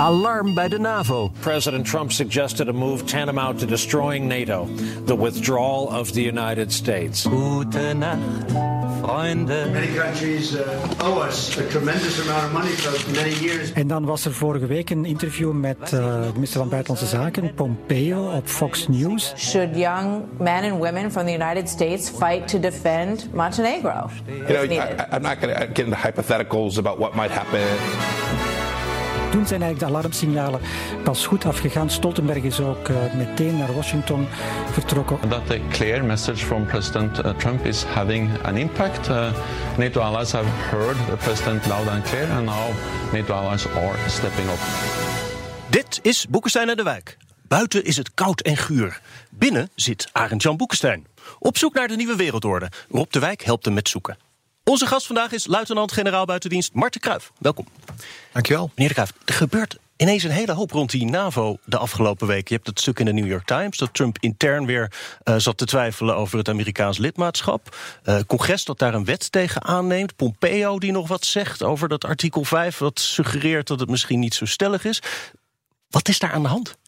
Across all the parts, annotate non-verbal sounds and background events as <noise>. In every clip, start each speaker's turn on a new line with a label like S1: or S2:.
S1: Alarm bij de NAVO.
S2: President Trump suggested a move tantamount to destroying NATO, the withdrawal of the United States.
S1: Goedenacht, vrienden.
S3: Many countries uh, owe us a tremendous amount of money for many years.
S4: En dan was er vorige week een interview met uh, minister van Buitenlandse Zaken, Pompeo, op Fox News.
S5: Should young men and women from the United States fight to defend Montenegro?
S6: You know, I, I'm not going to get into hypotheticals about what might happen.
S4: Toen zijn eigenlijk de alarmsignalen pas goed afgegaan. Stoltenberg is ook uh, meteen naar Washington vertrokken.
S7: That the clear message from President uh, Trump is having an impact. Uh, NATO allies have heard the president loud and clear, and now NATO allies are stepping up.
S1: Dit is Boekenstein en de Wijk. Buiten is het koud en guur. Binnen zit Arend-Jan Boekenstein. Op zoek naar de nieuwe wereldorde. Rob de Wijk helpt hem met zoeken. Onze gast vandaag is luitenant-generaal buitendienst Marten Kruijf. Welkom.
S8: Dankjewel.
S1: Meneer de Kruijf, er gebeurt ineens een hele hoop rond die NAVO de afgelopen week. Je hebt het stuk in de New York Times dat Trump intern weer uh, zat te twijfelen over het Amerikaans lidmaatschap. Uh, congres dat daar een wet tegen aanneemt. Pompeo die nog wat zegt over dat artikel 5, wat suggereert dat het misschien niet zo stellig is. Wat is daar aan de hand?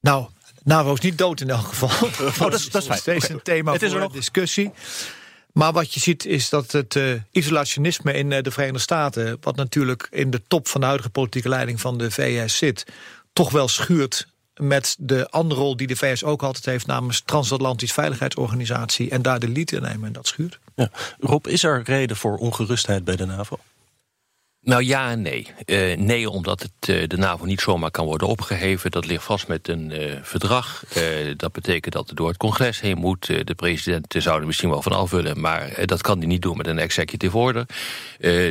S8: Nou, NAVO is niet dood in elk geval.
S1: Oh, dat, is, dat is
S8: steeds een thema
S1: het is
S8: voor
S1: nog.
S8: discussie. Maar wat je ziet is dat het uh, isolationisme in uh, de Verenigde Staten... wat natuurlijk in de top van de huidige politieke leiding van de VS zit... toch wel schuurt met de andere rol die de VS ook altijd heeft... namens Transatlantisch Veiligheidsorganisatie... en daar de lead in nemen en dat schuurt.
S1: Ja. Rob, is er reden voor ongerustheid bij de NAVO?
S9: Nou ja en nee. Uh, nee, omdat het, uh, de NAVO niet zomaar kan worden opgeheven. Dat ligt vast met een uh, verdrag. dat betekent dat het door het congres heen moet. de president zou er misschien wel van afvullen... maar dat kan hij niet doen met een executive order.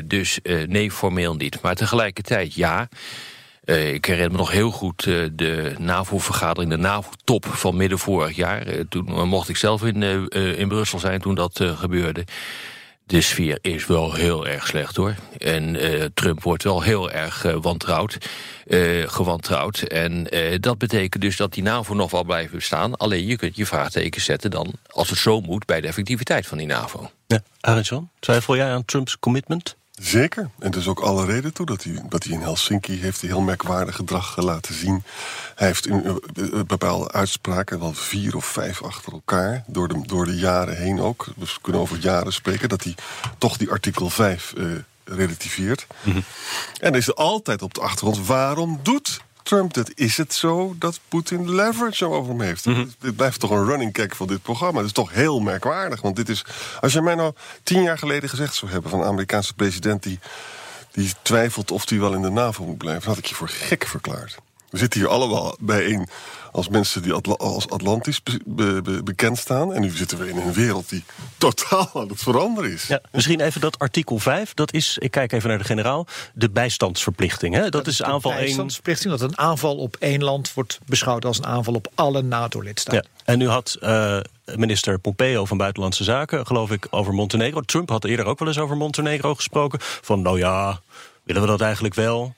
S9: dus nee, formeel niet. Maar tegelijkertijd ja... Ik herinner me nog heel goed de NAVO-vergadering, de NAVO-top van midden vorig jaar. Toen mocht ik zelf in, in Brussel zijn toen dat gebeurde. De sfeer is wel heel erg slecht hoor. En Trump wordt wel heel erg wantrouwd, gewantrouwd. En dat betekent dus dat die NAVO nog wel blijven bestaan. Alleen je kunt je vraagtekens zetten dan, als het zo moet, bij de effectiviteit van die NAVO.
S1: Ja, twijfel jij aan Trumps commitment?
S10: Zeker. En er is ook alle reden toe dat hij, dat hij in Helsinki heeft heel merkwaardig gedrag laten zien. Hij heeft in, uh, bepaalde uitspraken, wel vier of vijf achter elkaar, door de, door de jaren heen ook. Dus we kunnen over jaren spreken, dat hij toch die artikel 5 uh, relativeert. Mm -hmm. En is er altijd op de achtergrond, waarom doet Trump dat? Is het zo dat Poetin leverage over hem heeft? Mm -hmm. Dit blijft toch een running gag van dit programma. Dat is toch heel merkwaardig. Want dit is, als je mij nou tien jaar geleden gezegd zou hebben van een Amerikaanse president die, die twijfelt of hij wel in de NAVO moet blijven, had ik je voor gek verklaard. We zitten hier allemaal bijeen als mensen die Atla als Atlantisch be be be bekend staan. En nu zitten we in een wereld die totaal aan het veranderen is.
S1: Ja, misschien even dat artikel 5, dat is, ik kijk even naar de generaal, de bijstandsverplichting. Hè? Dat,
S8: dat
S1: is aanval 1.
S8: bijstandsverplichting, dat een aanval op één land wordt beschouwd als een aanval op alle NATO-lidstaten.
S1: Ja. En nu had uh, minister Pompeo van Buitenlandse Zaken, geloof ik, over Montenegro. Trump had eerder ook wel eens over Montenegro gesproken. Van nou ja, willen we dat eigenlijk wel?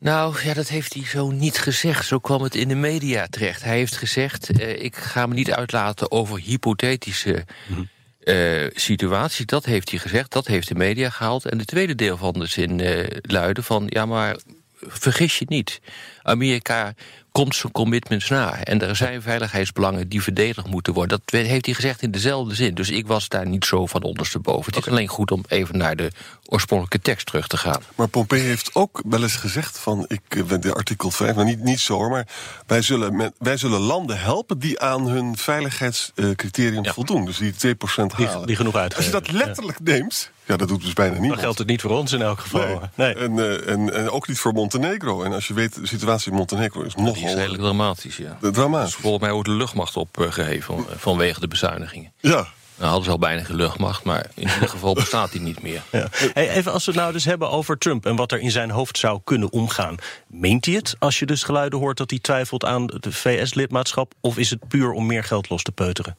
S9: Nou, ja, dat heeft hij zo niet gezegd. Zo kwam het in de media terecht. Hij heeft gezegd, uh, ik ga me niet uitlaten over hypothetische mm uh, situaties. Dat heeft hij gezegd, dat heeft de media gehaald. En de tweede deel van de zin uh, luidde van... ja, maar vergis je niet. Amerika komt zijn commitments na. En er zijn veiligheidsbelangen die verdedigd moeten worden. Dat heeft hij gezegd in dezelfde zin. Dus ik was daar niet zo van ondersteboven. Het is okay. alleen goed om even naar de oorspronkelijke tekst terug te gaan.
S10: Maar Pompeo heeft ook wel eens gezegd van... ik de artikel 5, nou niet, niet zo hoor... maar wij zullen, met, wij zullen landen helpen die aan hun veiligheidscriterium ja. voldoen. Dus die 2% halen.
S1: Die, die genoeg uit.
S10: Als je dat letterlijk ja. neemt... Ja, dat doet dus bijna niemand.
S1: Dan geldt het niet voor ons in elk geval.
S10: Nee. nee. En, uh, en, en, ook niet voor Montenegro. En als je weet, de situatie in Montenegro is nogal...
S9: Is redelijk dramatisch, ja.
S10: Dramatisch.
S9: Dus volgens mij wordt de luchtmacht opgeheven vanwege de bezuinigingen.
S10: Ja.
S9: Nou hadden ze al bijna geen luchtmacht, maar in ieder geval bestaat die niet meer.
S1: Ja. Hey, even als we het nou dus hebben over Trump en wat er in zijn hoofd zou kunnen omgaan. Meent hij het als je dus geluiden hoort dat hij twijfelt aan de VS-lidmaatschap? Of is het puur om meer geld los te peuteren?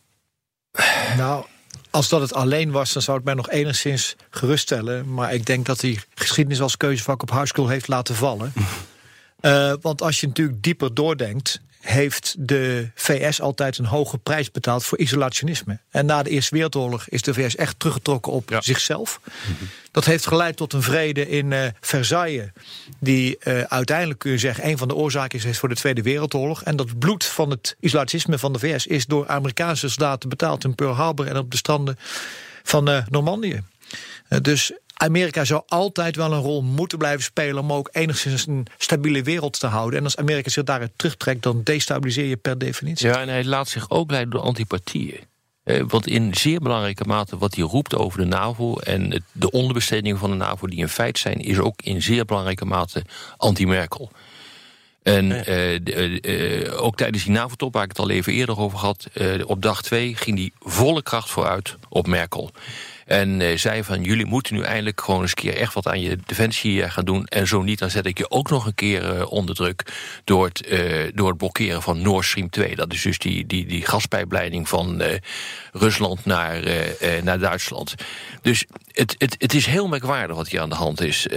S8: Nou, als dat het alleen was, dan zou het mij nog enigszins geruststellen. Maar ik denk dat hij geschiedenis als keuzevak op high school heeft laten vallen. Uh, want als je natuurlijk dieper doordenkt heeft de VS altijd een hoge prijs betaald voor isolationisme. En na de Eerste Wereldoorlog is de VS echt teruggetrokken op zichzelf. Dat heeft geleid tot een vrede in uh, Versailles, die uh, uiteindelijk kun je zeggen een van de oorzaken is voor de Tweede Wereldoorlog. En dat bloed van het isolationisme van de VS is door Amerikaanse soldaten betaald in Pearl Harbor en op de stranden van uh, Normandië. dus Amerika zou altijd wel een rol moeten blijven spelen om ook enigszins een stabiele wereld te houden. En als Amerika zich daaruit terugtrekt, dan destabiliseer je per definitie.
S9: Ja, en hij laat zich ook leiden door antipathieën. Want in zeer belangrijke mate wat hij roept over de NAVO en de onderbestedingen van de NAVO die in feit zijn, is ook in zeer belangrijke mate anti-Merkel. En uh, ook tijdens die NAVO-top, waar ik het al even eerder over had, op dag twee ging die volle kracht vooruit op Merkel. En uh, zei van jullie moeten nu eindelijk gewoon eens een keer echt wat aan je defensie uh, gaan doen. En zo niet, dan zet ik je ook nog een keer uh, onder druk door het, door het blokkeren van Nord Stream 2. Dat is dus die, die, die gaspijpleiding van Rusland naar, naar Duitsland. Dus het, het, het is heel merkwaardig wat hier aan de hand is.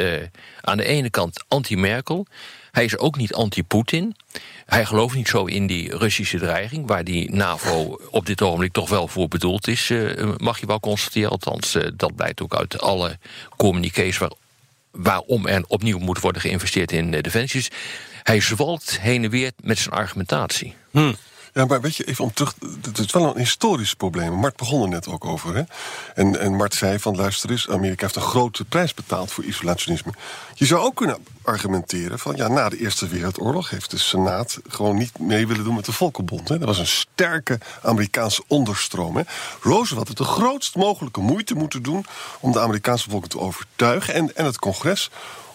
S9: aan de ene kant anti-Merkel. Hij is ook niet anti-Poetin. Hij gelooft niet zo in die Russische dreiging, waar die NAVO op dit ogenblik toch wel voor bedoeld is, uh, mag je wel constateren. Althans, uh, dat blijkt ook uit alle communiqués waar, waarom er opnieuw moet worden geïnvesteerd in uh, defensies. Hij zwalt heen en weer met zijn argumentatie.
S10: Hmm. Ja, maar weet je, even om terug. Het is wel een historisch probleem. Mart begon er net ook over. Hè? En, en Mart zei van luister eens, Amerika heeft een grote prijs betaald voor isolationisme. Je zou ook kunnen argumenteren van ja, na de Eerste Wereldoorlog heeft de Senaat gewoon niet mee willen doen met de Volkenbond. Hè? Dat was een sterke Amerikaanse onderstroom. Hè? Roosevelt had de grootst mogelijke moeite moeten doen om de Amerikaanse volken te overtuigen en, en het congres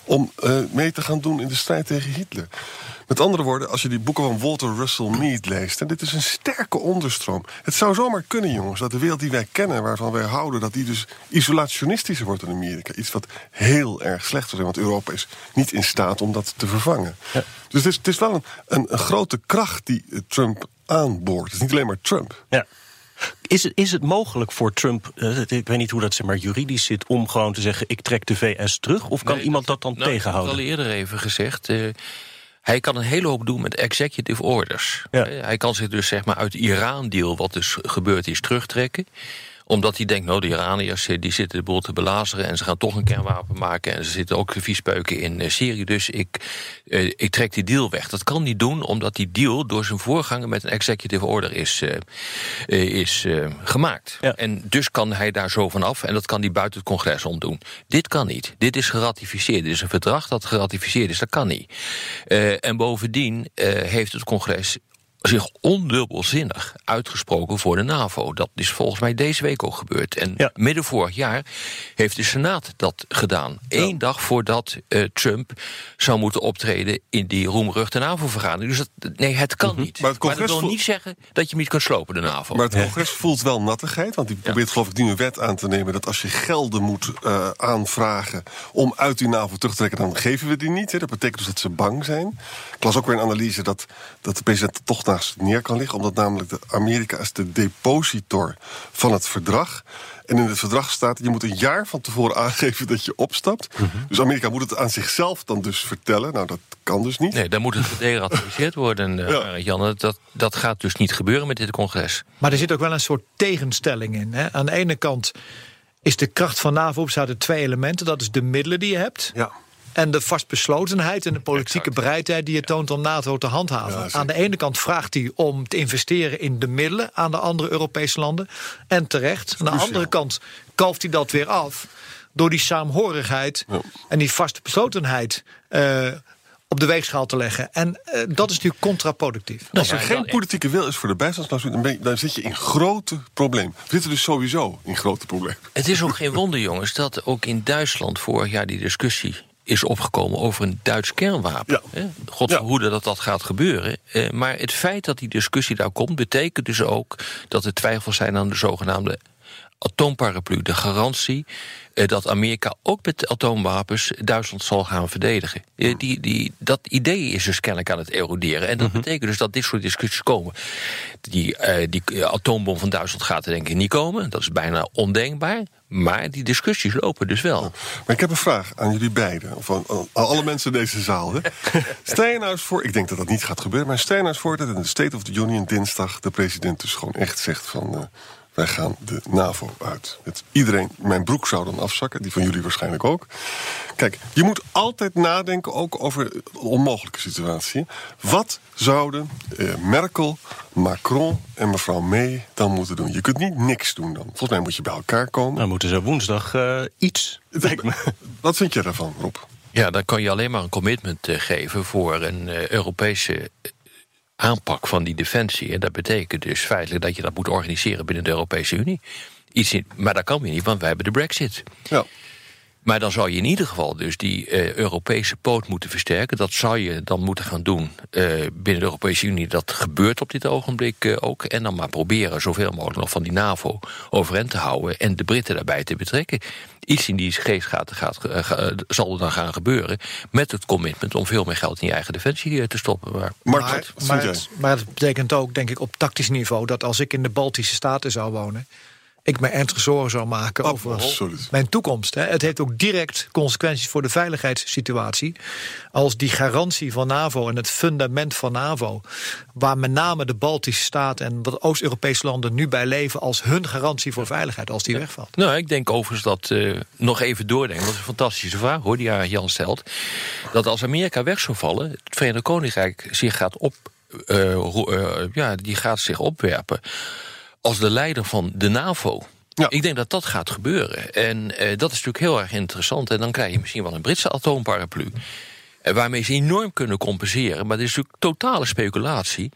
S10: om uh, mee te gaan doen in de strijd tegen Hitler. Met andere woorden, als je die boeken van Walter Russell Mead leest... en dit is een sterke onderstroom. Het zou zomaar kunnen, jongens, dat de wereld die wij kennen... waarvan wij houden, dat die dus isolationistischer wordt in Amerika. Iets wat heel erg slecht zijn, want Europa is niet in staat om dat te vervangen. Ja. Dus het is, het is wel een, een, een, grote kracht die Trump aanboort. Het is niet alleen maar Trump.
S1: Ja. Is het, is het mogelijk voor Trump, uh, ik weet niet hoe dat zeg maar, juridisch zit, om gewoon te zeggen: ik trek de VS terug? Of kan
S9: nee,
S1: iemand dat dan
S9: nou,
S1: tegenhouden?
S9: Ik heb het al eerder even gezegd. Uh, hij kan een hele hoop doen met executive orders. Ja. Hij kan zich dus zeg maar uit de Iran-deal, wat dus gebeurd is, terugtrekken omdat hij denkt, nou, de Iraniërs die zitten de boel te belazeren... en ze gaan toch een kernwapen maken... en ze zitten ook viespeuken in uh, Syrië. Dus ik, uh, ik trek die deal weg. Dat kan hij doen omdat die deal door zijn voorganger... met een executive order is, is gemaakt. Ja. En dus kan hij daar zo vanaf en dat kan hij buiten het congres omdoen. Dit kan niet. Dit is geratificeerd. Dit is een verdrag dat geratificeerd is. Dat kan niet. en bovendien heeft het congres zich ondubbelzinnig uitgesproken voor de NAVO. Dat is volgens mij deze week ook gebeurd. En ja. midden vorig jaar heeft de Senaat dat gedaan. Ja. Eén dag voordat uh, Trump zou moeten optreden in die roemruchte NAVO-vergadering. Dus dat, nee, het kan mm -hmm. niet. Maar, het congres maar dat wil niet zeggen dat je hem niet kan slopen, de NAVO.
S10: Maar het congres voelt wel nattigheid. Want die probeert ja. geloof ik nu een wet aan te nemen... dat als je gelden moet uh, aanvragen om uit die NAVO terug te trekken... dan geven we die niet. Hè. Dat betekent dus dat ze bang zijn. Ik las ook weer een analyse dat, dat de president toch naast het neer kan liggen. Omdat namelijk de Amerika is de depositor van het verdrag. En in het verdrag staat, je moet een jaar van tevoren aangeven dat je opstapt. Mm -hmm. Dus Amerika moet het aan zichzelf dan dus vertellen. Nou, dat kan dus niet.
S9: Nee, dan moet het geratificeerd worden, uh, ja. Jan. Dat, dat gaat dus niet gebeuren met dit congres.
S8: Maar er zit ook wel een soort tegenstelling in. Hè? Aan de ene kant is de kracht van NAVO bestaat uit twee elementen. Dat is de middelen die je hebt.
S10: Ja
S8: en de vastbeslotenheid en de politieke exact. bereidheid die je toont om NATO te handhaven. Ja, aan de ene kant vraagt hij om te investeren in de middelen aan de andere Europese landen. En terecht. Aan de andere kant kalft hij dat weer af door die saamhorigheid ja. en die vaste beslotenheid. Uh, op de weegschaal te leggen. En uh, dat is natuurlijk contraproductief.
S10: Nou, Als er geen politieke wil is voor de bijstandsclausules... dan zit je in grote problemen. We zitten dus sowieso in grote problemen.
S9: Het is ook geen wonder, jongens, dat ook in Duitsland... vorig jaar die discussie is opgekomen over een Duits kernwapen. Ja. God verhoede ja. dat dat gaat gebeuren. Uh, maar het feit dat die discussie daar komt... betekent dus ook dat er twijfels zijn aan de zogenaamde atoomparaplu, de garantie eh, dat Amerika ook met atoomwapens Duitsland zal gaan verdedigen. Eh, die, die, dat idee is dus kennelijk aan het eroderen. En dat betekent dus dat dit soort discussies komen. Die, eh, die atoombom van Duitsland gaat er denk ik niet komen. Dat is bijna ondenkbaar. Maar die discussies lopen dus wel.
S10: Maar ik heb een vraag aan jullie beiden. Of aan, aan alle mensen in deze zaal. Hè. <laughs> Stel je nou eens voor, ik denk dat dat niet gaat gebeuren... maar stel je nou eens voor dat in de State of the Union dinsdag... de president dus gewoon echt zegt van... wij gaan de NAVO uit. Het, iedereen, mijn broek zou dan afzakken, die van jullie waarschijnlijk ook. Kijk, je moet altijd nadenken ook over een onmogelijke situatie. Wat zouden eh, Merkel, Macron en mevrouw May dan moeten doen? Je kunt niet niks doen dan. Volgens mij moet je bij elkaar komen.
S1: Dan moeten ze woensdag eh, iets. <laughs>
S10: Wat vind je daarvan, Rob?
S9: Ja, dan kan je alleen maar een commitment eh, geven voor een eh, Europese aanpak van die defensie. En dat betekent dus feitelijk dat je dat moet organiseren binnen de Europese Unie. Iets in, maar dat kan weer niet, want wij hebben de Brexit.
S10: Ja.
S9: Maar dan zou je in ieder geval dus die eh, Europese poot moeten versterken. Dat zou je dan moeten gaan doen eh, binnen de Europese Unie. Dat gebeurt op dit ogenblik eh, ook. En dan maar proberen zoveel mogelijk nog van die NAVO overeind te houden... en de Britten daarbij te betrekken. Iets in die geest gaat, gaat, ga- zal er dan gaan gebeuren... met het commitment om veel meer geld in je eigen defensie te stoppen. Maar,
S8: Maar, maar, het, maar het betekent ook, denk ik, op tactisch niveau... dat als ik in de Baltische Staten zou wonen... ik me ernstige zorgen zou maken over
S10: absoluut.
S8: mijn toekomst. Hè. Het heeft ook direct consequenties voor de veiligheidssituatie. Als die garantie van NAVO en het fundament van NAVO... waar met name de Baltische Staten en wat Oost-Europese landen nu bij leven... als hun garantie voor veiligheid, als die wegvalt.
S9: Nou, ik denk overigens dat, eh, nog even doordenken... dat is een fantastische vraag hoor, die Jan stelt... dat als Amerika weg zou vallen... het Verenigd Koninkrijk zich gaat op... eh, eh, ja, die gaat zich opwerpen als de leider van de NAVO. Ik denk dat dat gaat gebeuren. En eh, dat is natuurlijk heel erg interessant. En dan krijg je misschien wel een Britse atoomparaplu. Eh, waarmee ze enorm kunnen compenseren. Maar dit is natuurlijk totale speculatie.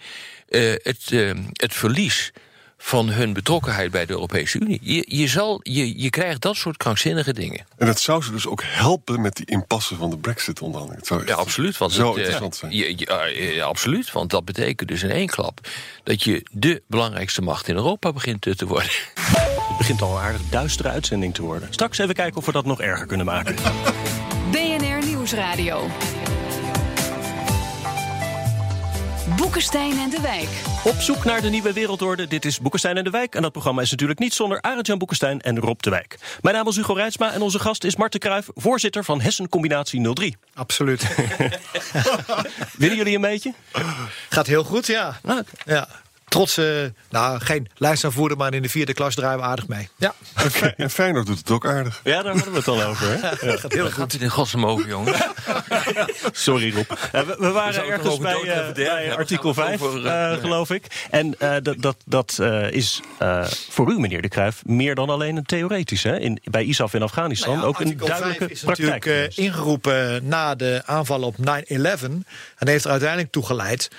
S9: Eh, het, het verlies van hun betrokkenheid bij de Europese Unie. Je, je, zal, je, je krijgt dat soort krankzinnige dingen.
S10: En dat zou ze dus ook helpen met die impasse van de brexit-onderhandeling. Het zou echt
S9: Ja, absoluut. Want
S10: zo
S9: het, eh,
S10: zijn.
S9: je- eh, ja, absoluut, want dat betekent dus in één klap... dat je de belangrijkste macht in Europa begint te worden.
S1: Het begint al een aardig duistere uitzending te worden. Straks even kijken of we dat nog erger kunnen maken. <laughs>
S11: BNR Nieuwsradio. Boekenstein en de Wijk.
S1: Op zoek naar de nieuwe wereldorde. Dit is Boekenstein en de Wijk. En dat programma is natuurlijk niet zonder Arend-Jan Boekenstein en Rob de Wijk. Mijn naam is Hugo Reitsma en onze gast is Marten Kruijf, voorzitter van Hessen Combinatie 03.
S8: Absoluut. <laughs>
S1: Winnen jullie een beetje?
S8: Gaat heel goed, ja.
S1: Ah,
S8: ja. Trots, eh, nou, geen lijstaanvoerder, maar in de vierde klas draaien we aardig mee. Ja.
S10: En Fe- En Feyenoord doet het ook aardig.
S1: Ja, daar hadden we het al over. Hè? <laughs> Ja.
S8: Gaat heel
S9: gaat het in godsnaam over, jongen? <laughs>
S1: Sorry Rob. Ja, we, we waren ergens bij, eh, bij artikel
S9: gaan het
S1: 5,
S9: over, eh,
S1: eh, geloof ik. En eh, dat, dat, dat eh, is eh, voor u, meneer de Kruijf, meer dan alleen een theoretisch. Hè? In, bij ISAF in Afghanistan
S8: Nou ja,
S1: ook een duidelijke
S8: 5 is
S1: praktijk.
S8: natuurlijk eh, ingeroepen na de aanval op 9-11. En heeft er uiteindelijk toe geleid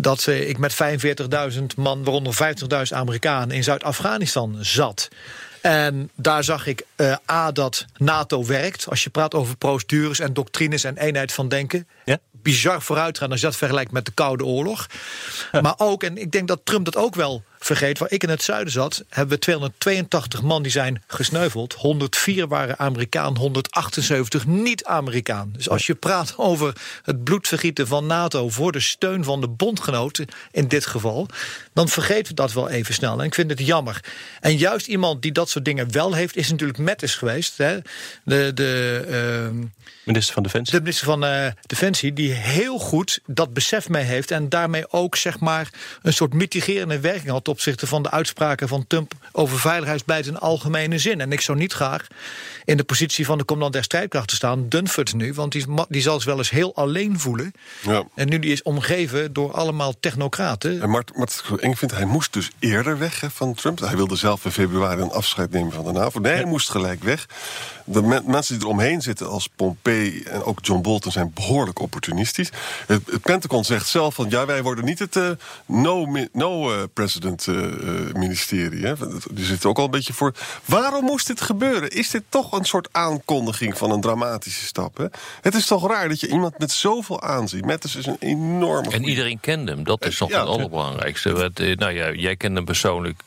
S8: dat ik met 45.000 man, waaronder 50.000 Amerikanen, in Zuid-Afghanistan zat. En daar zag ik eh, A, dat NATO werkt. Als je praat over procedures en doctrines en eenheid van denken.
S1: Ja?
S8: Bizar vooruitgaan als je dat vergelijkt met de Koude Oorlog. Maar ook, en ik denk dat Trump dat ook wel vergeet... waar ik in het zuiden zat, hebben we 282 man die zijn gesneuveld. 104 waren Amerikaan, 178 niet-Amerikaan. Dus als je praat over het bloedvergieten van NATO... voor de steun van de bondgenoten in dit geval... dan vergeten we dat wel even snel. En ik vind het jammer. En juist iemand die dat soort dingen wel heeft... is natuurlijk Mattis geweest. Hè? De, de, ehm,
S1: Minister van Defensie.
S8: de minister van eh, Defensie, die heel goed dat besef mee heeft. En daarmee ook zeg maar een soort mitigerende werking had. Ten opzichte van de uitspraken van Trump over veiligheidsbeleid in algemene zin. En ik zou niet graag in de positie van de commandant der strijdkrachten staan, Dunford nu. Want die, die zal zich wel eens heel alleen voelen.
S10: Ja.
S8: En nu die is omgeven door allemaal technocraten.
S10: En Mart, wat ik vind, hij moest dus eerder weg hè, van Trump. Hij wilde zelf in februari een afscheid nemen van de NAVO. Nee, hij moest gelijk weg. De men- mensen die eromheen zitten als Pompey en ook John Bolton zijn behoorlijk opportunistisch. Het, het Pentagon zegt zelf van ja, wij worden niet het eh, no, no eh, president eh, ministerie. Hè. die zit ook al een beetje voor. Waarom moest dit gebeuren? Is dit toch een soort aankondiging van een dramatische stap? Hè? Het is toch raar dat je iemand met zoveel aanzien. Mattis is een enorme.
S9: En iedereen kende hem, dat is nog
S10: Ja.
S9: het allerbelangrijkste. Want, nou ja, jij kent hem persoonlijk.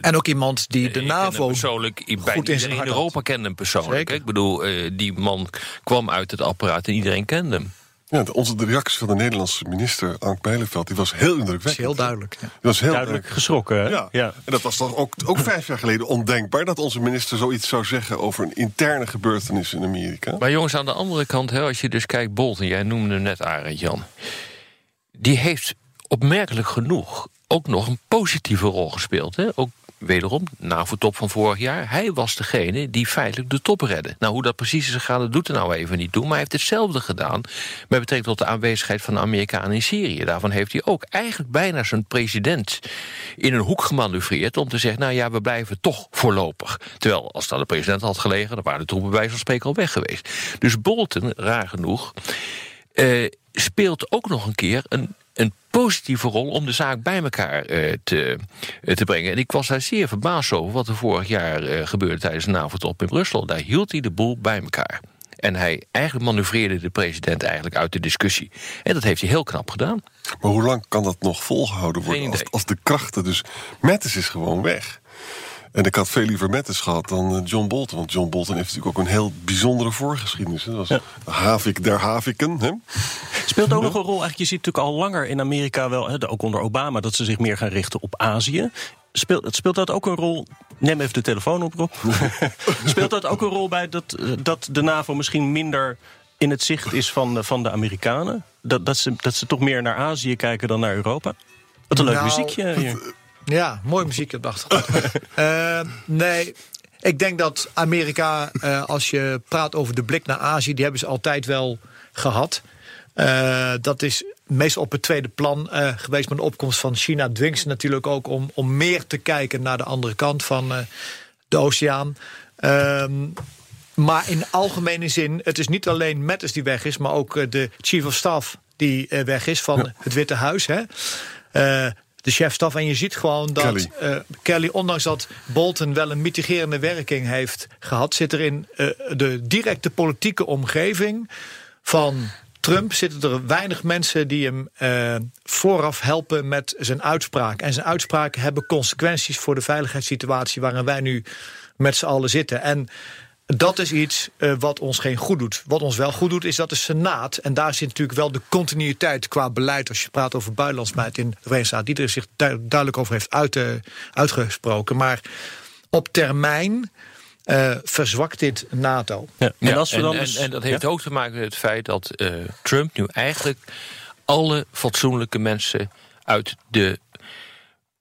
S8: En ook iemand die de NAVO
S9: persoonlijk,
S8: goed in
S9: in Europa kende hem persoonlijk.
S8: Zeker.
S9: hè. Ik bedoel, eh, die man kwam uit het apparaat en iedereen kende hem.
S10: Ja, de, onze, de reactie van de Nederlandse minister, Ank Bijleveld, die was heel indrukwekkend.
S8: heel duidelijk. Ja.
S10: Die was heel
S1: Duidelijk
S10: erg-
S1: geschrokken. hè?
S10: Ja.
S1: ja.
S10: en dat was toch ook, ook vijf jaar geleden ondenkbaar... dat onze minister zoiets zou zeggen over een interne gebeurtenis in Amerika.
S9: Maar jongens, aan de andere kant, hè, als je dus kijkt, Bolton, jij noemde hem net Arend Jan. Die heeft opmerkelijk genoeg ook nog een positieve rol gespeeld. Hè? Ook wederom, NAVO-top van vorig jaar. Hij was degene die feitelijk de top redde. Nou, hoe dat precies is gegaan, dat doet er nou even niet toe. Maar hij heeft hetzelfde gedaan met betrekking tot de aanwezigheid van de Amerikanen in Syrië. Daarvan heeft hij ook eigenlijk bijna zijn president in een hoek gemanoeuvreerd... om te zeggen, nou ja, we blijven toch voorlopig. Terwijl, als dat de president had gelegen... dan waren de troepen bij spreken al weg geweest. Dus Bolton, raar genoeg, eh, speelt ook nog een keer een, een positieve rol om de zaak bij elkaar eh, te, eh, te brengen. En ik was daar zeer verbaasd over wat er vorig jaar eh, gebeurde tijdens de NAVO-top in Brussel. Daar hield hij de boel bij elkaar. En hij eigenlijk manoeuvreerde de president eigenlijk uit de discussie. En dat heeft hij heel knap gedaan.
S10: Maar hoe lang kan dat nog volgehouden worden als, als de krachten dus... Mattis is gewoon weg. En ik had veel liever Mattis gehad dan eh, John Bolton. Want John Bolton heeft natuurlijk ook een heel bijzondere voorgeschiedenis. Dat was Havik der Haviken. Hè?
S1: Speelt ook <laughs> nog een rol. Eigenlijk, je ziet natuurlijk al langer in Amerika wel, hè, ook onder Obama, dat ze zich meer gaan richten op Azië. Speelt, speelt dat ook een rol? Neem even de telefoon op, Rob. <laughs> speelt dat ook een rol bij dat, eh, dat de NAVO misschien minder in het zicht is van, de- van de Amerikanen? Dat, dat, ze, dat ze toch meer naar Azië kijken dan naar Europa? Wat een leuk
S8: Nou,
S1: muziekje hier.
S8: Ja, mooi muziek op de achtergrond. <laughs> Eh, nee, ik denk dat Amerika, eh, als je praat over de blik naar Azië, die hebben ze altijd wel gehad. Eh, dat is meestal op het tweede plan geweest. Maar de opkomst van China dwingt ze natuurlijk ook om, om meer te kijken naar de andere kant van de oceaan. Ehm, maar in algemene zin, het is niet alleen Mattis die weg is, maar ook de chief of staff die weg is van het Witte Huis. Hè? De chefstaf. En je ziet gewoon dat
S10: Kelly.
S8: eh, Kelly, ondanks dat Bolton wel een mitigerende werking heeft gehad, zit er in eh, de directe politieke omgeving van Trump zitten er weinig mensen die hem eh, vooraf helpen met zijn uitspraak. En zijn uitspraken hebben consequenties voor de veiligheidssituatie waarin wij nu met z'n allen zitten. En dat is iets eh, wat ons geen goed doet. Wat ons wel goed doet, is dat de Senaat, en daar zit natuurlijk wel de continuïteit qua beleid, als je praat over buitenlandsbeleid in de Verenigde Staten, die er zich du- duidelijk over heeft uit, eh, uitgesproken. Maar op termijn eh, verzwakt dit NATO.
S1: Ja. En als we dan
S9: en, en dat heeft
S1: Ja?
S9: ook te maken met het feit dat eh, Trump nu eigenlijk alle fatsoenlijke mensen uit de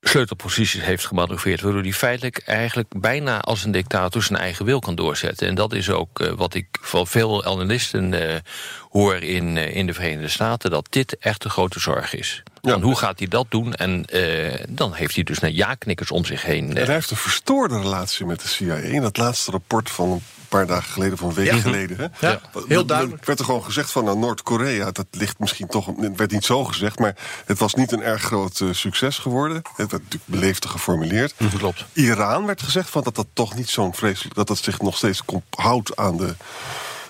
S9: sleutelposities heeft gemanoeuvreerd. Waardoor hij feitelijk eigenlijk bijna als een dictator zijn eigen wil kan doorzetten. En dat is ook eh, wat ik van veel analisten eh, hoor in, eh, in de Verenigde Staten. Dat dit echt een grote zorg is. Want hoe gaat hij dat doen? En eh, dan heeft hij dus naar ja-knikkers om zich heen.
S10: En
S9: eh,
S10: hij heeft een verstoorde relatie met de CIA. In dat laatste rapport van een paar dagen geleden, van een week
S8: Ja.
S10: geleden. Hè?
S8: Ja, heel duidelijk.
S10: Er werd er gewoon gezegd van nou, Noord-Korea, dat ligt misschien toch. Het werd niet zo gezegd, maar het was niet een erg groot eh, succes geworden. Het werd natuurlijk beleefd geformuleerd.
S9: Klopt.
S10: Iran werd gezegd van dat dat toch niet zo'n vreselijk. dat dat zich nog steeds houdt aan de.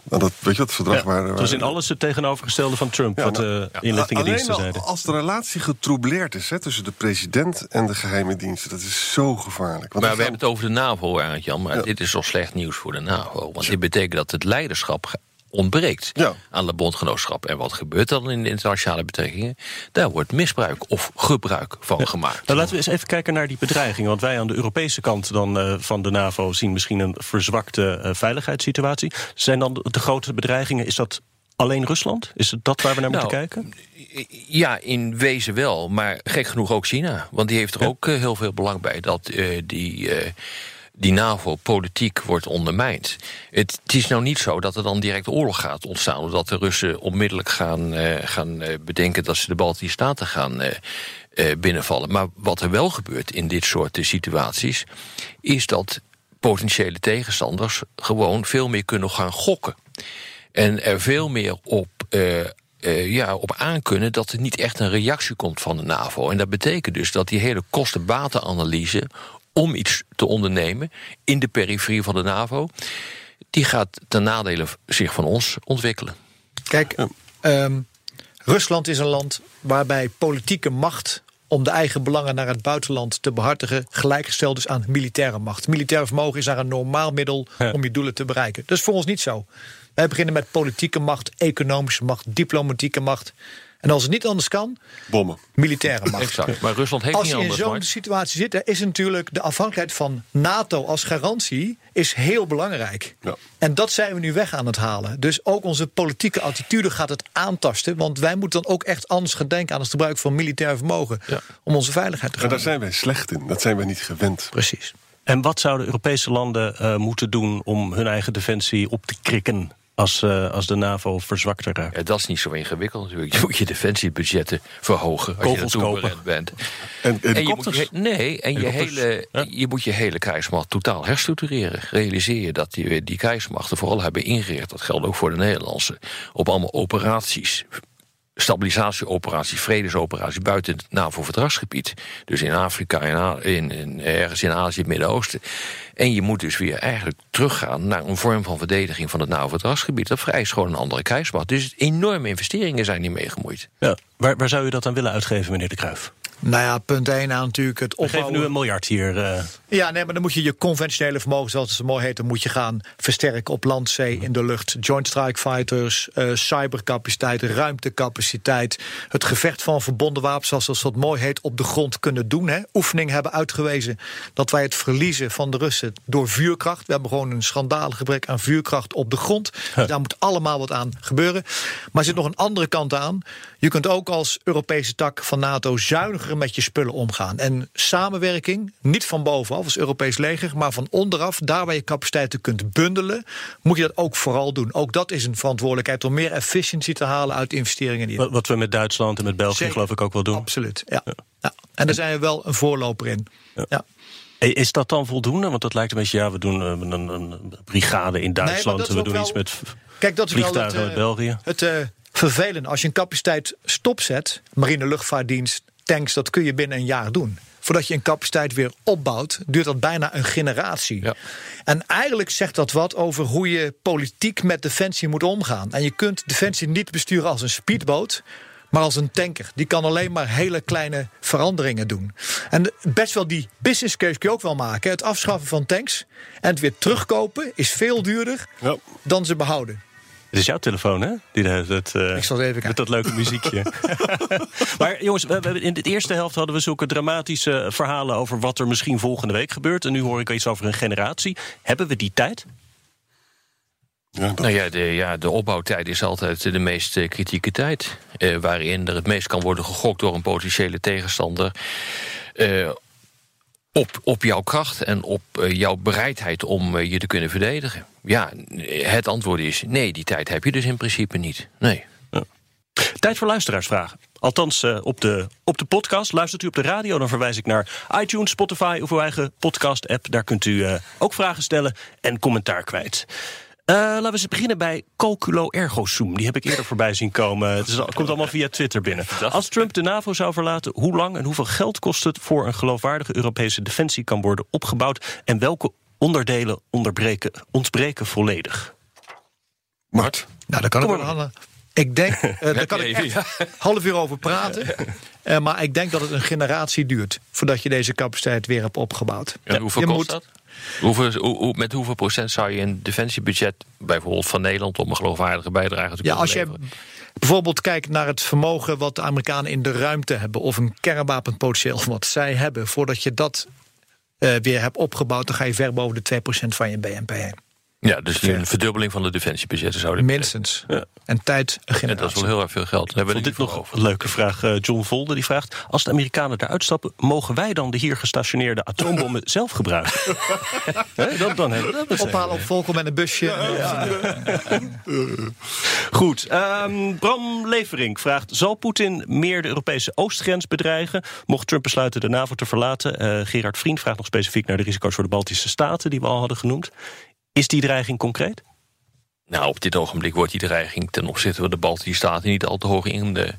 S10: Aan dat, weet je wat, verdrag
S1: Ja,
S10: waar.
S1: het was in alles het tegenovergestelde van Trump,
S10: Ja,
S1: wat
S10: nou,
S1: de inlichtingendiensten
S10: Alleen al
S1: zeiden.
S10: als de relatie getroubleerd is hè, tussen de president en de geheime diensten, dat is zo gevaarlijk. Want
S9: Maar we hebben het over de NAVO, Arend Jan. Maar
S10: Ja.
S9: dit is toch slecht nieuws voor de NAVO. Want dit betekent dat het leiderschap ontbreekt
S10: Ja.
S9: aan de bondgenootschap. En wat gebeurt dan in de internationale betrekkingen? Daar wordt misbruik of gebruik van gemaakt.
S1: Nou, laten we eens even kijken naar die bedreigingen. Want wij aan de Europese kant dan, eh, van de NAVO zien misschien een verzwakte eh, veiligheidssituatie. Zijn dan de, de grote bedreigingen, is dat alleen Rusland? Is het dat waar we naar moeten
S9: Nou,
S1: kijken?
S9: Ja, in wezen wel. Maar gek genoeg ook China. Want die heeft er ook eh, heel veel belang bij dat die. Die NAVO politiek wordt ondermijnd. Het, het is nou niet zo dat er dan direct oorlog gaat ontstaan... omdat de Russen onmiddellijk gaan, eh, gaan eh, bedenken... dat ze de Baltische Staten gaan eh, binnenvallen. Maar wat er wel gebeurt in dit soort situaties... is dat potentiële tegenstanders gewoon veel meer kunnen gaan gokken. En er veel meer op, eh, eh, ja, op aankunnen dat er niet echt een reactie komt van de NAVO. En dat betekent dus dat die hele kosten-batenanalyse om iets te ondernemen in de periferie van de NAVO, die gaat ten nadele zich van ons ontwikkelen.
S8: Kijk, ehm, Rusland is een land waarbij politieke macht om de eigen belangen naar het buitenland te behartigen gelijkgesteld is aan militaire macht. Militair vermogen is daar een normaal middel om je doelen te bereiken. Dat is voor ons niet zo. Wij beginnen met politieke macht, economische macht, diplomatieke macht. En als het niet anders kan,
S10: bommen.
S8: Militaire macht.
S9: Exact. Maar Rusland heeft
S8: als
S9: niet
S8: je in
S9: anders.
S8: zo'n situatie zit, is natuurlijk de afhankelijkheid van NATO als garantie is heel belangrijk.
S10: Ja.
S8: En dat zijn we nu weg aan het halen. Dus ook onze politieke attitude gaat het aantasten. Want wij moeten dan ook echt anders gaan denken aan het gebruik van militair vermogen. om onze veiligheid te
S10: Maar daar
S8: garanderen.
S10: zijn wij slecht in. Dat zijn wij niet gewend.
S8: Precies.
S1: En wat zouden Europese landen eh, moeten doen om hun eigen defensie op te krikken als, eh, als de NAVO verzwakter raakt?
S9: Ja, dat is niet zo ingewikkeld natuurlijk. Je moet je defensiebudgetten verhogen als
S1: Kogels
S9: je
S1: kopen.
S9: bent.
S10: En
S9: En je moet je, nee, en je, hele,
S1: ja.
S9: je moet je hele krijgsmacht totaal herstructureren. Realiseer je dat die, die krijgsmachten vooral hebben ingericht... dat geldt ook voor de Nederlandse... op allemaal operaties stabilisatieoperaties, vredesoperaties buiten het NAVO-verdragsgebied. Dus in Afrika, A- in, in- ergens in Azië, het Midden-Oosten. En je moet dus weer eigenlijk teruggaan naar een vorm van verdediging van het NAVO-verdragsgebied. Dat vereist gewoon een andere krijgsmacht. Dus enorme investeringen zijn die meegemoeid.
S1: Ja. Waar, waar zou je dat aan willen uitgeven, meneer De Kruijf?
S8: Nou ja, punt 1 aan natuurlijk het
S1: We geven
S8: opbouwen.
S1: nu een miljard hier. eh.
S8: Ja, nee, maar dan moet je je conventionele vermogen, zoals het zo mooi heet, dan moet je gaan versterken op land, zee, in de lucht. Joint Strike Fighters, eh, cybercapaciteit, ruimtecapaciteit. Het gevecht van verbonden wapens, zoals dat mooi heet, op de grond kunnen doen. Hè. Oefeningen hebben uitgewezen dat wij het verliezen van de Russen door vuurkracht. We hebben gewoon een schandalig gebrek aan vuurkracht op de grond. Dus daar moet allemaal wat aan gebeuren. Maar er zit nog een andere kant aan. Je kunt ook als Europese tak van NATO zuiniger met je spullen omgaan. En samenwerking, niet van bovenaf als Europees leger, maar van onderaf, daar waar je capaciteiten kunt bundelen, moet je dat ook vooral doen. Ook dat is een verantwoordelijkheid om meer efficiëntie te halen uit investeringen die je
S1: Wat, wat we met Duitsland en met België
S8: Zeker.
S1: geloof ik ook wel doen.
S8: Absoluut, ja. ja. En daar zijn we wel een voorloper in. Ja.
S1: Is dat dan voldoende? Want dat lijkt een beetje, ja, we doen eh, een, een brigade in Duitsland. en we doen
S8: wel-
S1: iets met
S8: Kijk, dat is wel het,
S1: vliegtuigen
S8: eh,
S1: België.
S8: Het eh vervelend, als je een capaciteit stopzet, marine luchtvaartdienst, tanks, dat kun je binnen een jaar doen. Voordat je een capaciteit weer opbouwt, duurt dat bijna een generatie.
S9: Ja.
S8: En eigenlijk zegt dat wat over hoe je politiek met defensie moet omgaan. En je kunt defensie niet besturen als een speedboot. Maar als een tanker. Die kan alleen maar hele kleine veranderingen doen. En best wel die business case kun je ook wel maken. Het afschaffen van tanks en het weer terugkopen is veel duurder
S10: Ja.
S8: dan ze behouden.
S1: Het is jouw telefoon, hè? Die het, eh,
S8: Ik zal even kijken.
S1: Met dat leuke muziekje. <laughs> maar jongens, we, we- in de eerste helft hadden we zulke dramatische verhalen over wat er misschien volgende week gebeurt. En nu hoor ik iets over een generatie. Hebben we die tijd?
S10: Ja, dat-
S9: Nou ja, de, ja, de opbouwtijd is altijd de meest eh, kritieke tijd. eh, waarin er het meest kan worden gegokt door een potentiële tegenstander. Op, op jouw kracht en op eh, jouw bereidheid om eh, je te kunnen verdedigen. Ja, het antwoord is nee, die tijd heb je dus in principe niet. Nee.
S1: Tijd voor luisteraarsvragen. Althans, eh, op, de, op de podcast. Luistert u op de radio, dan verwijs ik naar iTunes, Spotify of uw eigen podcast-app. Daar kunt u ook vragen stellen en commentaar kwijt. Eh, laten we eens beginnen bij Calculo Ergo Sum. Die heb ik eerder voorbij zien komen. Het, is, al- het komt allemaal via Twitter binnen. <laughs> Als Trump de NAVO zou verlaten, hoe lang en hoeveel geld kost het voor een geloofwaardige Europese defensie kan worden opgebouwd? En welke onderdelen onderbreken, ontbreken volledig?
S10: Mart.
S8: Nou, daar kan ik wel. Ik denk, eh, <laughs> daar kan ik
S9: even,
S8: echt <laughs> half uur over praten. Eh, maar ik denk dat het een generatie duurt voordat je deze capaciteit weer hebt opgebouwd.
S9: En hoeveel
S8: je
S9: kost
S8: moet-
S9: dat? Hoeveel, hoe, hoe- met hoeveel procent zou je een defensiebudget, bijvoorbeeld van Nederland, om een geloofwaardige bijdrage te
S8: Ja,
S9: kunnen
S8: als je
S9: leveren?
S8: bijvoorbeeld kijkt naar het vermogen wat de Amerikanen in de ruimte hebben, of een kernwapenpotentieel wat zij hebben, voordat je dat eh, weer hebt opgebouwd, dan ga je ver boven de 2% van je BNP heen.
S9: Ja, dus een verdubbeling van de defensiebudgetten zouden
S8: Minstens. En tijd een
S9: En
S8: generatie.
S9: dat is wel heel erg veel geld. Daar hebben we
S1: dit nog
S9: over.
S1: een leuke vraag. Eh, John Volder die vraagt: Als de Amerikanen eruit stappen, mogen wij dan de hier gestationeerde atoombommen <laughs> zelf gebruiken? Hè, dan, dan hebben we dat meteen.
S8: Ophalen op Volkel met een busje. Ja.
S1: Goed. ehm, Bram Leverink vraagt: Zal Poetin meer de Europese oostgrens bedreigen? Mocht Trump besluiten de NAVO te verlaten? Eh, Gerard Vriend vraagt nog specifiek naar de risico's voor de Baltische Staten, die we al hadden genoemd. Is die dreiging concreet?
S9: Nou, op dit ogenblik wordt die dreiging ten opzichte van de Baltische Staten niet al te hoog in, de,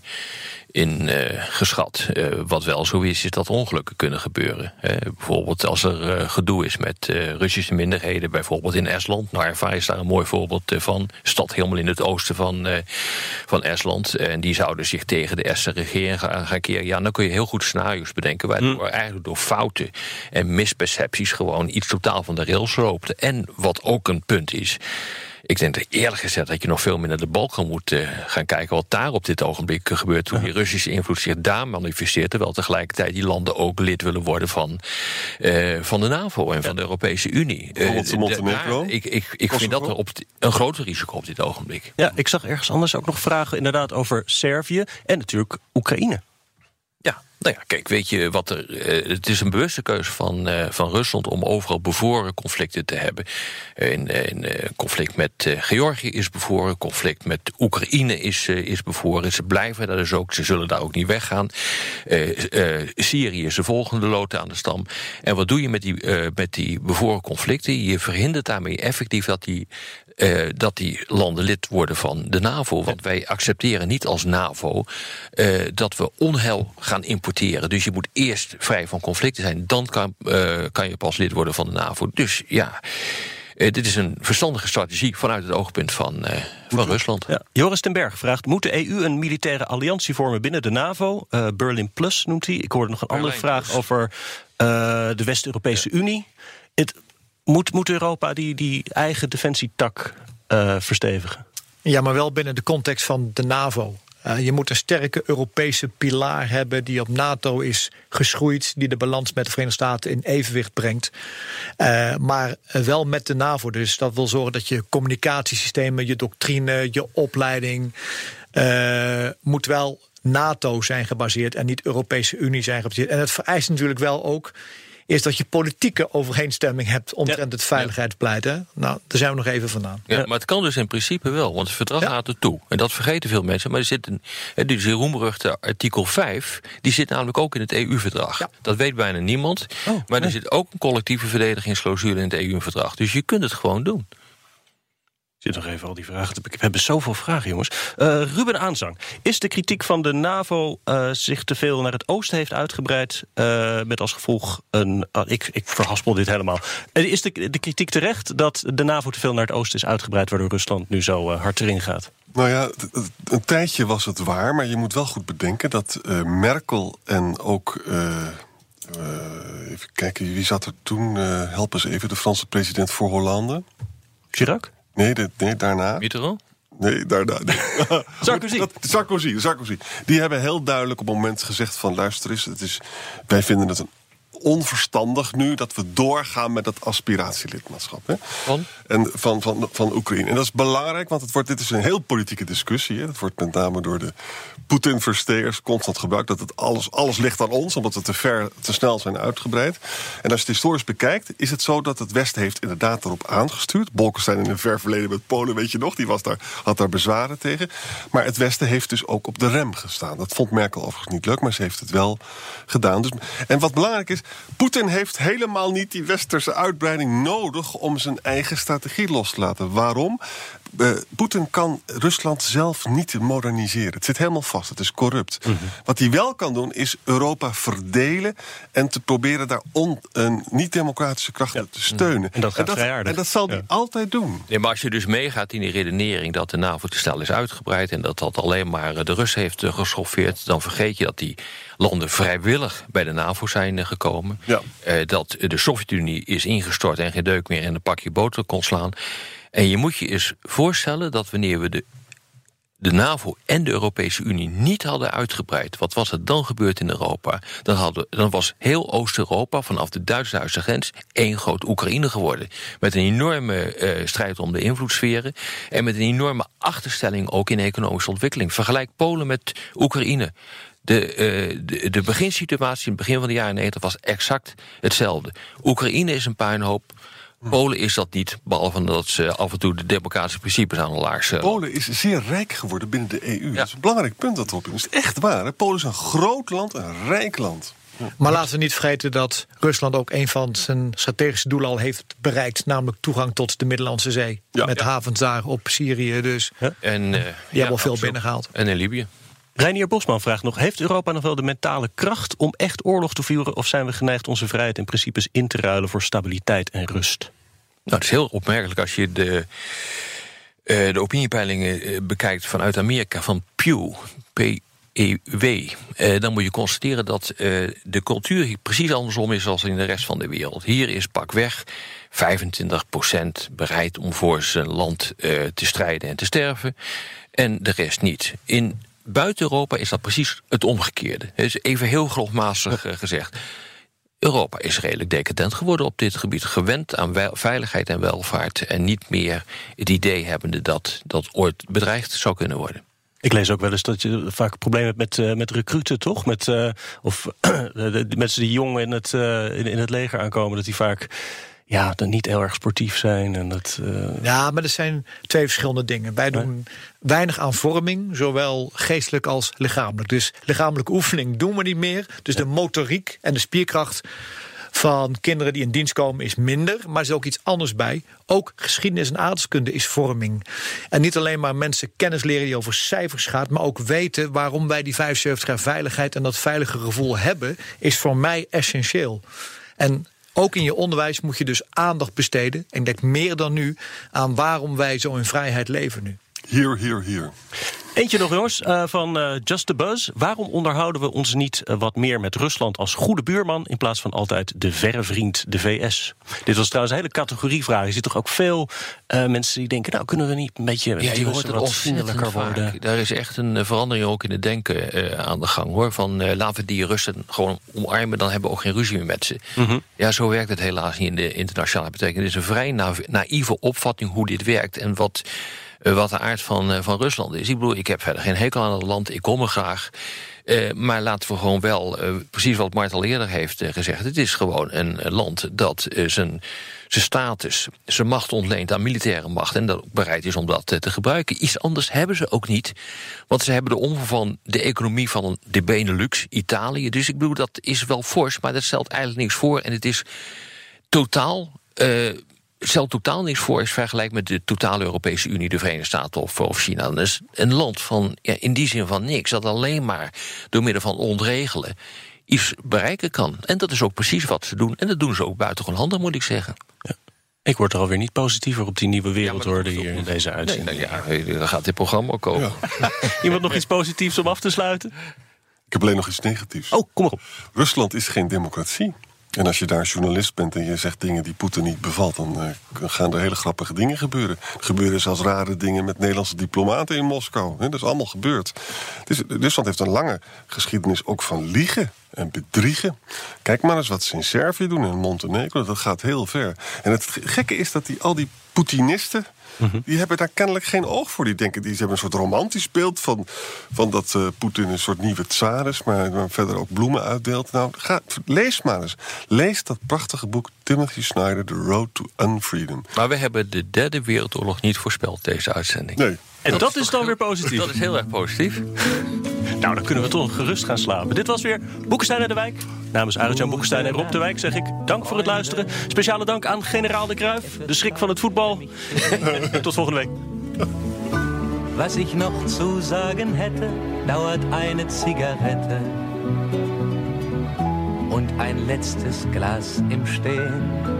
S9: in uh, geschat. Uh, wat wel zo is, is dat ongelukken kunnen gebeuren. Uh, bijvoorbeeld als er gedoe is met Russische minderheden, bijvoorbeeld in Estland. Narva is daar een mooi voorbeeld van. Stad helemaal in het oosten van, van Estland. En die zouden zich tegen de Estse regering gaan, keren. Ja, dan kun je heel goed scenario's bedenken, waardoor hm. eigenlijk door fouten en mispercepties gewoon iets totaal van de rails loopt. En wat ook een punt is. Ik denk dat eerlijk gezegd dat je nog veel meer naar de Balkan moet uh, gaan kijken wat daar op dit ogenblik gebeurt. Hoe die Russische invloed zich daar manifesteert. Terwijl tegelijkertijd die landen ook lid willen worden van, uh, van de NAVO en van de Europese Unie.
S10: Bijvoorbeeld uh, Montenegro?
S9: ik ik, ik vind dat er op een groter risico op dit ogenblik.
S1: Ja, ik zag ergens anders ook nog vragen inderdaad over Servië en natuurlijk Oekraïne.
S9: Nou ja, kijk, weet je wat er. Uh, het is een bewuste keuze van, uh, van Rusland om overal bevoren conflicten te hebben. In uh, conflict met Georgië is bevoren, conflict met Oekraïne is, is bevoren. Ze blijven daar dus ook, ze zullen daar ook niet weggaan. Syrië is de volgende aan de stam. En wat doe je met die, met die bevoren conflicten? Je verhindert daarmee effectief dat die uh, dat die landen lid worden van de NAVO. Want wij accepteren niet als NAVO uh, dat we onheil gaan importeren. Dus je moet eerst vrij van conflicten zijn. Dan kan, uh, kan je pas lid worden van de NAVO. Dus ja. dit is een verstandige strategie vanuit het oogpunt van, van Rusland.
S1: Ja. Joris ten Berg vraagt: Moet de EU een militaire alliantie vormen binnen de NAVO? Berlin Plus noemt hij. Ik hoorde nog een andere vraag over de West-Europese Unie. Het, moet, moet Europa die, die eigen defensietak uh, verstevigen?
S8: Ja, maar wel binnen de context van de NAVO. Uh, je moet een sterke Europese pilaar hebben die op NATO is geschroeid, die de balans met de Verenigde Staten in evenwicht brengt. Uh, maar wel met de NAVO. Dus dat wil zorgen dat je communicatiesystemen, je doctrine, je opleiding moet wel NATO zijn gebaseerd en niet Europese Unie zijn gebaseerd. En het vereist natuurlijk wel ook is dat je politieke overeenstemming hebt omtrent het veiligheidsbeleid. Hè? Nou, daar zijn we nog even vandaan.
S9: Ja, maar het kan dus in principe wel, want het verdrag gaat er toe. En dat vergeten veel mensen. Maar er zit een, dus die roemruchte artikel 5, die zit namelijk ook in het EU-verdrag. Dat weet bijna niemand. Oh, maar er zit ook een collectieve verdedigingsclausule in het EU-verdrag. Dus je kunt het gewoon doen.
S1: Ik zit nog even al die vragen te We hebben zoveel vragen, jongens. Uh, Ruben Aanzang. Is de kritiek van de NAVO uh, zich te veel naar het oosten heeft uitgebreid... Uh, met als gevolg een... Oh, ik, ik verhaspel dit helemaal. is de, de kritiek terecht dat de NAVO te veel naar het oosten is uitgebreid... waardoor Rusland nu zo hard erin gaat?
S10: Nou ja, een tijdje was het waar, maar je moet wel goed bedenken... dat Merkel en ook... even kijken, wie zat er toen? help eens even, de Franse president voor Hollande.
S1: Chirac?
S10: Nee, de, nee daarna.
S9: Mitterrand?
S10: Nee, daarna. Nee. <laughs>
S1: Sarkozy.
S10: Dat, Sarkozy. Sarkozy. Die hebben heel duidelijk op het moment gezegd van... luister eens, het is, wij vinden het een onverstandig nu dat we doorgaan met dat aspiratielidmaatschap. Hè?
S9: Van?
S10: En van, van, van Oekraïne. En dat is belangrijk, want het wordt, dit is een heel politieke discussie. Hè? Dat wordt met name door de Poetin-versteers constant gebruikt. Dat het alles, alles ligt aan ons, omdat we te, ver, te snel zijn uitgebreid. En als je het historisch bekijkt, is het zo dat het Westen heeft inderdaad erop aangestuurd. Bolkestein in een ver verleden met Polen, weet je nog, die was daar, had daar bezwaren tegen. Maar het Westen heeft dus ook op de rem gestaan. Dat vond Merkel overigens niet leuk, maar ze heeft het wel gedaan. Dus, en wat belangrijk is, Poetin heeft helemaal niet die westerse uitbreiding nodig om zijn eigen strategie los te laten. Waarom? Uh, Poetin kan Rusland zelf niet moderniseren. Het zit helemaal vast, het is corrupt. Mhm. Wat hij wel kan doen, is Europa verdelen... en te proberen daar een niet-democratische krachten te steunen.
S1: En dat gaat
S10: en En dat zal hij altijd doen.
S9: Nee, maar als je dus meegaat in die redenering... dat de NAVO te snel is uitgebreid... en dat dat alleen maar eh, de Rus heeft uh, geschoffeerd... dan vergeet je dat die landen vrijwillig bij de NAVO zijn gekomen.
S10: Ja.
S9: dat de Sovjet-Unie is ingestort en geen deuk meer in een pakje boter kon slaan... En je moet je eens voorstellen dat wanneer we de, de NAVO en de Europese Unie niet hadden uitgebreid, wat was er dan gebeurd in Europa? Dan, hadden, dan was heel Oost-Europa vanaf de Duits-Duitse grens één groot Oekraïne geworden. Met een enorme uh, strijd om de invloedssferen en met een enorme achterstelling ook in economische ontwikkeling. Vergelijk Polen met Oekraïne. De, uh, de, de beginsituatie in het begin van de jaren 90 was exact hetzelfde. Oekraïne is een puinhoop. Polen is dat niet, behalve dat ze af en toe de democratische principes aan de laars
S10: Polen is zeer rijk geworden binnen de EU. Dat is een belangrijk punt dat erop is. Het is echt waar. Hè? Polen is een groot land, een rijk land.
S8: Maar laten we niet vergeten dat Rusland ook een van zijn strategische doelen al heeft bereikt. Namelijk toegang tot de Middellandse Zee. Met havens daar op Syrië dus.
S9: En, uh,
S8: Die hebben al veel binnengehaald.
S9: En in Libië.
S1: Reinier Bosman vraagt nog: Heeft Europa nog wel de mentale kracht om echt oorlog te voeren? Of zijn we geneigd onze vrijheid en principes in te ruilen voor stabiliteit en rust?
S9: Nou, het is heel opmerkelijk als je de, uh, de opiniepeilingen uh, bekijkt vanuit Amerika van Pew. P-E-W. Uh, dan moet je constateren dat de cultuur hier precies andersom is als in de rest van de wereld. Hier is pakweg 25% bereid om voor zijn land te strijden en te sterven. En de rest niet. In buiten Europa is dat precies het omgekeerde. Is even heel grofmatig gezegd. Europa is redelijk decadent geworden op dit gebied. Gewend aan veiligheid en welvaart. En niet meer het idee hebbende dat dat ooit bedreigd zou kunnen worden.
S1: Ik lees ook wel eens dat je vaak problemen hebt met, uh, met recruten, toch? Met, uh, of <clears throat> mensen die jong in het, in, het leger aankomen, dat die vaak ja, dan niet heel erg sportief zijn. En dat, uh...
S8: Ja, maar er zijn twee verschillende dingen. Wij doen weinig aan vorming, zowel geestelijk als lichamelijk. Dus lichamelijke oefening doen we niet meer. Dus ja. de motoriek en de spierkracht van kinderen die in dienst komen is minder. Maar er is ook iets anders bij. Ook geschiedenis en aardeskunde is vorming. En niet alleen maar mensen kennis leren die over cijfers gaat... maar ook weten waarom wij die 75 jaar veiligheid... en dat veilige gevoel hebben, is voor mij essentieel. En ook in je onderwijs moet je dus aandacht besteden. En denk meer dan nu aan waarom wij zo in vrijheid leven nu.
S10: Hier, hier, hier.
S1: Eentje nog, jongens, uh, van uh, Just the Buzz. Waarom onderhouden we ons niet uh, wat meer met Rusland als goede buurman... in plaats van altijd de verre vriend, de VS? Dit was trouwens een hele categorievraag. Er zitten toch ook veel mensen die denken... nou, kunnen we niet een beetje
S9: ja, je hoort het wat vriendelijker worden? Daar is echt een verandering ook in het denken aan de gang, hoor. Van laten we die Russen gewoon omarmen... dan hebben we ook geen ruzie meer met ze. Mm -hmm. Ja, zo werkt het helaas niet in de internationale betekenis. Het is een vrij na naïeve opvatting hoe dit werkt... en wat wat de aard van, van Rusland is. Ik bedoel, ik heb verder geen hekel aan het land, ik kom er graag. Uh, maar laten we gewoon wel, precies wat Mart al eerder heeft gezegd... het is gewoon een land dat zijn, zijn status, zijn macht ontleent aan militaire macht... en dat ook bereid is om dat te gebruiken. Iets anders hebben ze ook niet. Want ze hebben de omvang van de economie van de Benelux, Italië. Dus ik bedoel, dat is wel fors, maar dat stelt eigenlijk niks voor. En het is totaal stelt totaal niks voor is vergelijk met de totale Europese Unie, de Verenigde Staten of, of China. Dat is een land van ja, in die zin van niks, dat alleen maar door middel van ontregelen iets bereiken kan. En dat is ook precies wat ze doen. En dat doen ze ook buitengewoon handig, moet ik zeggen.
S1: Ja. Ik word er alweer niet positiever op die nieuwe wereldorde ja, hier in deze uitzending.
S9: Nee, nou ja, dan gaat dit programma ook komen.
S1: Ja. <laughs> Iemand nog iets positiefs om af te sluiten?
S10: Ik heb alleen nog iets negatiefs.
S1: Oh, kom maar op.
S10: Rusland is geen democratie. En als je daar journalist bent en je zegt dingen die Poetin niet bevalt, dan uh, gaan er hele grappige dingen gebeuren. Er gebeuren zelfs rare dingen met Nederlandse diplomaten in Moskou. He, dat is allemaal gebeurd. Dus, Rusland heeft een lange geschiedenis ook van liegen en bedriegen. Kijk maar eens wat ze in Servië doen en Montenegro. Dat gaat heel ver. En het gekke is dat die, al die Poetinisten Mhm. Die hebben daar kennelijk geen oog voor. Die denken, die hebben een soort romantisch beeld van, van dat uh, Poetin een soort nieuwe tsaar is, maar, maar verder ook bloemen uitdeelt. Nou, ga, lees maar eens. Lees dat prachtige boek Timothy Snyder, The Road to Unfreedom.
S9: Maar we hebben de derde wereldoorlog niet voorspeld, deze uitzending.
S10: Nee.
S1: En dat, dat is, is dan weer positief.
S9: Dat is heel erg positief.
S1: Nou, dan kunnen we toch gerust gaan slapen. Dit was weer Boekenstein en de Wijk. Namens Arjan Boekenstein en Rob de Wijk zeg ik dank voor het luisteren. Speciale dank aan generaal de Kruif, de schrik van het voetbal. <laughs> Tot volgende week.
S12: Was ich noch zu sagen hätte, dauert eine Zigarette und ein letztes Glas im Stehen.